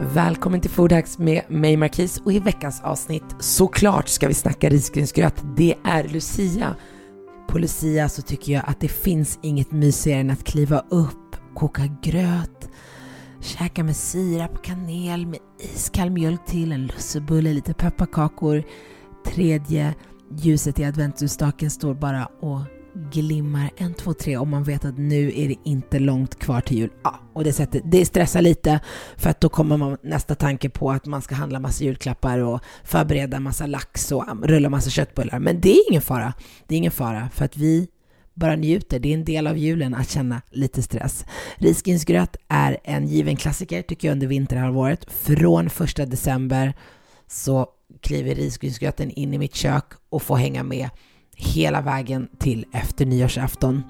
Välkommen till Foodhacks med mig Marquis och i veckans avsnitt såklart ska vi snacka risgrynsgröt. Det är Lucia. På Lucia så tycker jag att det finns inget mysigare än att kliva upp, koka gröt, käka med sirap, kanel, med iskall mjölk till, en lussebulle, lite pepparkakor. Tredje ljuset i adventsljusstaken står bara och glimmar en, två, tre och man vet att nu är det inte långt kvar till jul. Ja, och det, sätter, det stressar lite för att då kommer man nästa tanke på att man ska handla massa julklappar och förbereda massa lax och rulla massa köttbullar. Men det är ingen fara. Det är ingen fara för att vi bara njuter. Det är en del av julen att känna lite stress. Risgrynsgröt är en given klassiker tycker jag under vinterhalvåret. Från första december så kliver risgrynsgröten in i mitt kök och får hänga med hela vägen till efter nyårsafton.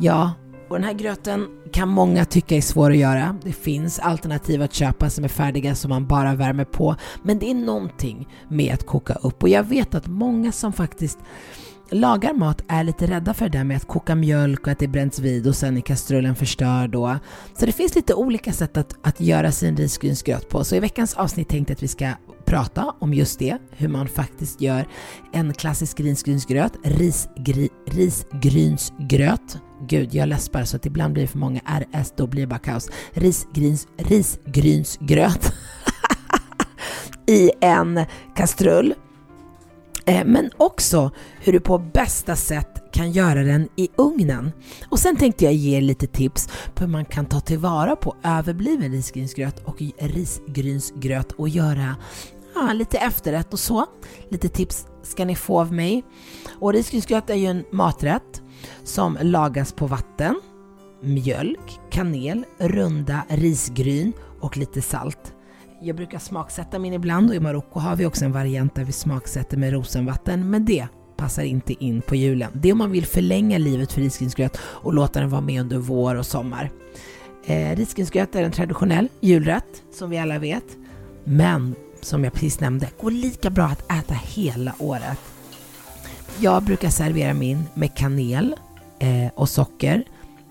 Ja, och den här gröten kan många tycka är svår att göra. Det finns alternativ att köpa som är färdiga som man bara värmer på. Men det är någonting med att koka upp och jag vet att många som faktiskt lagar mat är lite rädda för det där med att koka mjölk och att det bränns vid och sen är kastrullen förstörd då. Så det finns lite olika sätt att, att göra sin risgrynsgröt på. Så i veckans avsnitt tänkte jag att vi ska prata om just det, hur man faktiskt gör en klassisk risgrynsgröt, risgri, risgrynsgröt. Gud, jag läspar så att ibland blir det för många RS, då blir det bara kaos. Risgryns, risgrynsgröt i en kastrull. Eh, men också hur du på bästa sätt kan göra den i ugnen. Och sen tänkte jag ge er lite tips på hur man kan ta tillvara på överbliven risgrynsgröt och risgrynsgröt och göra ja, lite efterrätt och så. Lite tips ska ni få av mig. Och risgrynsgröt är ju en maträtt som lagas på vatten, mjölk, kanel, runda risgryn och lite salt. Jag brukar smaksätta min ibland och i Marocko har vi också en variant där vi smaksätter med rosenvatten, men det passar inte in på julen. Det är om man vill förlänga livet för risgrynsgröt och låta den vara med under vår och sommar. Eh, risgrynsgröt är en traditionell julrätt, som vi alla vet, men som jag precis nämnde, går lika bra att äta hela året. Jag brukar servera min med kanel eh, och socker.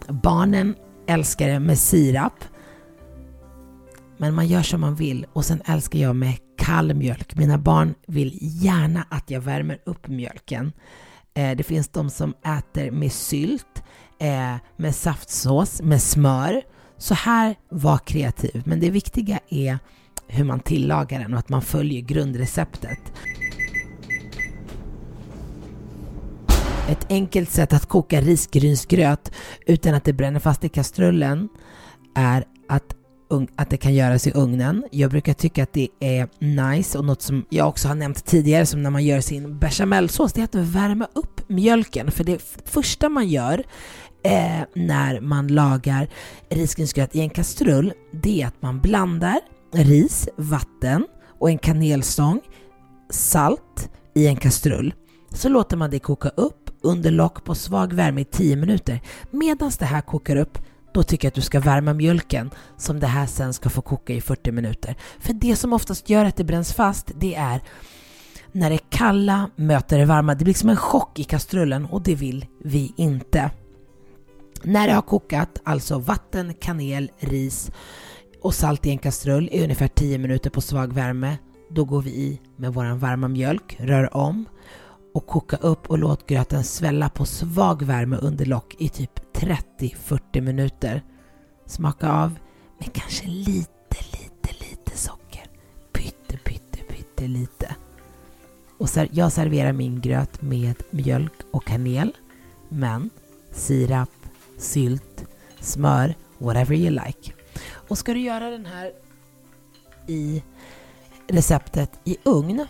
Barnen älskar det med sirap. Men man gör som man vill och sen älskar jag med kall mjölk. Mina barn vill gärna att jag värmer upp mjölken. Eh, det finns de som äter med sylt, eh, med saftsås, med smör. Så här, var kreativ. Men det viktiga är hur man tillagar den och att man följer grundreceptet. Ett enkelt sätt att koka risgrynsgröt utan att det bränner fast i kastrullen är att, att det kan göras i ugnen. Jag brukar tycka att det är nice och något som jag också har nämnt tidigare som när man gör sin bechamelsås, det är att värma upp mjölken. För det första man gör eh, när man lagar risgrynsgröt i en kastrull, det är att man blandar ris, vatten och en kanelstång, salt i en kastrull. Så låter man det koka upp under lock på svag värme i 10 minuter. Medan det här kokar upp, då tycker jag att du ska värma mjölken som det här sen ska få koka i 40 minuter. För det som oftast gör att det bränns fast, det är när det kalla möter det varma. Det blir som en chock i kastrullen och det vill vi inte. När det har kokat, alltså vatten, kanel, ris, och salt i en kastrull i ungefär 10 minuter på svag värme. Då går vi i med vår varma mjölk, rör om och koka upp och låt gröten svälla på svag värme under lock i typ 30-40 minuter. Smaka av med kanske lite, lite, lite socker. Pytte, pytte, pytte lite. Och jag serverar min gröt med mjölk och kanel, men sirap, sylt, smör, whatever you like. Och ska du göra den här i receptet i ugn.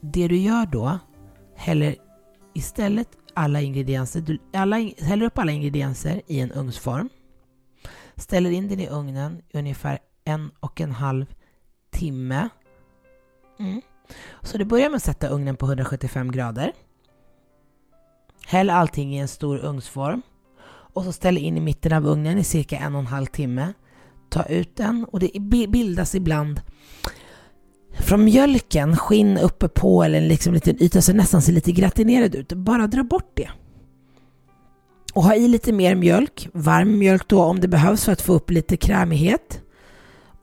Det du gör då, häller istället alla ingredienser, du alla, häller upp alla ingredienser i en ugnsform. Ställer in den i ugnen i ungefär en och en halv timme. Mm. Så du börjar med att sätta ugnen på 175 grader. Häll allting i en stor ugnsform och så ställ in i mitten av ugnen i cirka en och en halv timme. Ta ut den och det bildas ibland från mjölken, skinn uppe på eller liksom en liten yta så nästan ser lite gratinerad ut. Bara dra bort det. Och ha i lite mer mjölk, varm mjölk då om det behövs för att få upp lite krämighet.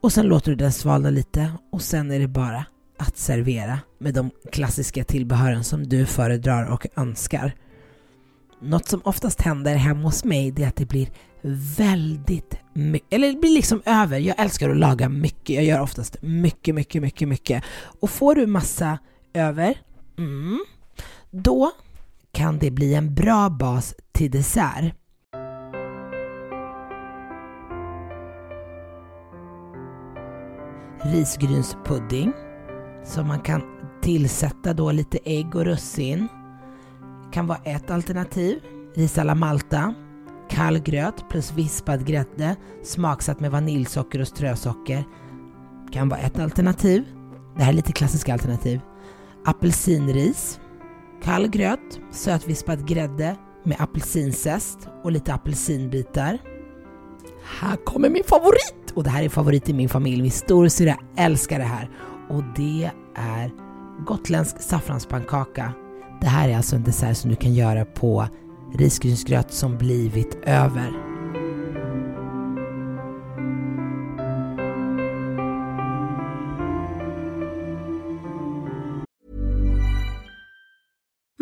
Och sen låter du den svalna lite och sen är det bara att servera med de klassiska tillbehören som du föredrar och önskar. Något som oftast händer hemma hos mig det är att det blir väldigt mycket, eller det blir liksom över. Jag älskar att laga mycket, jag gör oftast mycket, mycket, mycket, mycket. Och får du massa över, mm, då kan det bli en bra bas till dessert. Risgrynspudding som man kan tillsätta då lite ägg och russin. Kan vara ett alternativ. Ris alla Malta. Kall gröt plus vispad grädde smaksatt med vaniljsocker och strösocker. Kan vara ett alternativ. Det här är lite klassiska alternativ. Apelsinris. Kall gröt, sötvispad grädde med apelsinzest och lite apelsinbitar. Här kommer min favorit! Och det här är favorit i min familj. Min storasyrra älskar det här. Och det är gotländsk saffranspannkaka. Det här är alltså en dessert som du kan göra på risgrynsgröt som blivit över.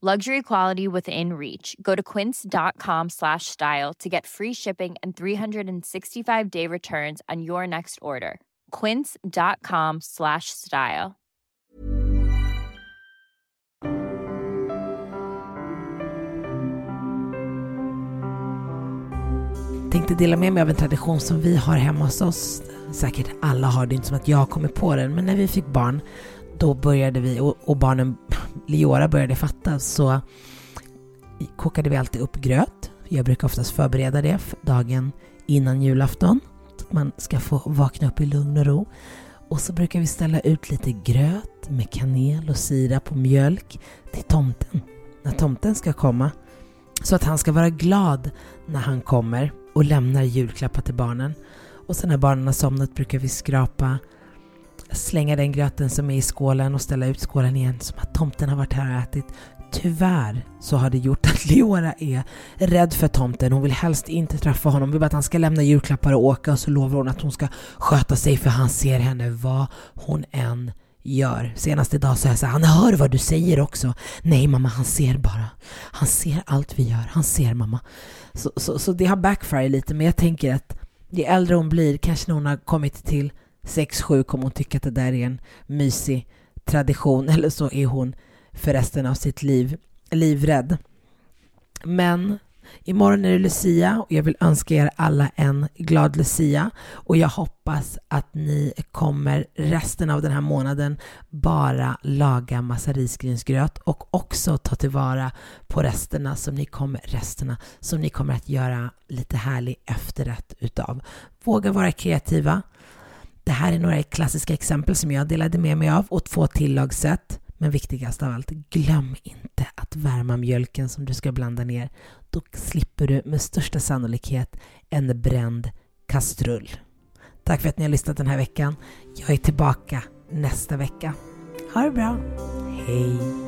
Luxury quality within reach. Go to quince.com slash style to get free shipping and 365 day returns on your next order. Quince.com slash style. Tänkte dela med mig av en tradition som vi har hemma hos oss. Säkert alla har det, inte som att jag kommer på den, men när vi fick barn då började vi, och, och barnen, Liora började fatta, så kokade vi alltid upp gröt. Jag brukar oftast förbereda det dagen innan julafton, så att man ska få vakna upp i lugn och ro. Och så brukar vi ställa ut lite gröt med kanel och sirap och mjölk till tomten, när tomten ska komma. Så att han ska vara glad när han kommer och lämnar julklappar till barnen. Och sen när barnen har somnat brukar vi skrapa slänga den gröten som är i skålen och ställa ut skålen igen som att tomten har varit här och ätit. Tyvärr så har det gjort att Leora är rädd för tomten. Hon vill helst inte träffa honom. Hon vill bara att han ska lämna julklappar och åka och så lovar hon att hon ska sköta sig för han ser henne vad hon än gör. Senast idag sa jag så här, han hör vad du säger också. Nej mamma, han ser bara. Han ser allt vi gör. Han ser mamma. Så, så, så det har backfire lite, men jag tänker att ju äldre hon blir, kanske när hon har kommit till 6-7 kommer hon tycka att det där är en mysig tradition eller så är hon för resten av sitt liv livrädd. Men imorgon är det Lucia och jag vill önska er alla en glad Lucia och jag hoppas att ni kommer resten av den här månaden bara laga massa risgrynsgröt och också ta tillvara på resterna som ni kommer, resterna som ni kommer att göra lite härlig efterrätt utav. Våga vara kreativa. Det här är några klassiska exempel som jag delade med mig av och två tillagssätt. Men viktigast av allt, glöm inte att värma mjölken som du ska blanda ner. Då slipper du med största sannolikhet en bränd kastrull. Tack för att ni har lyssnat den här veckan. Jag är tillbaka nästa vecka. Ha det bra. Hej!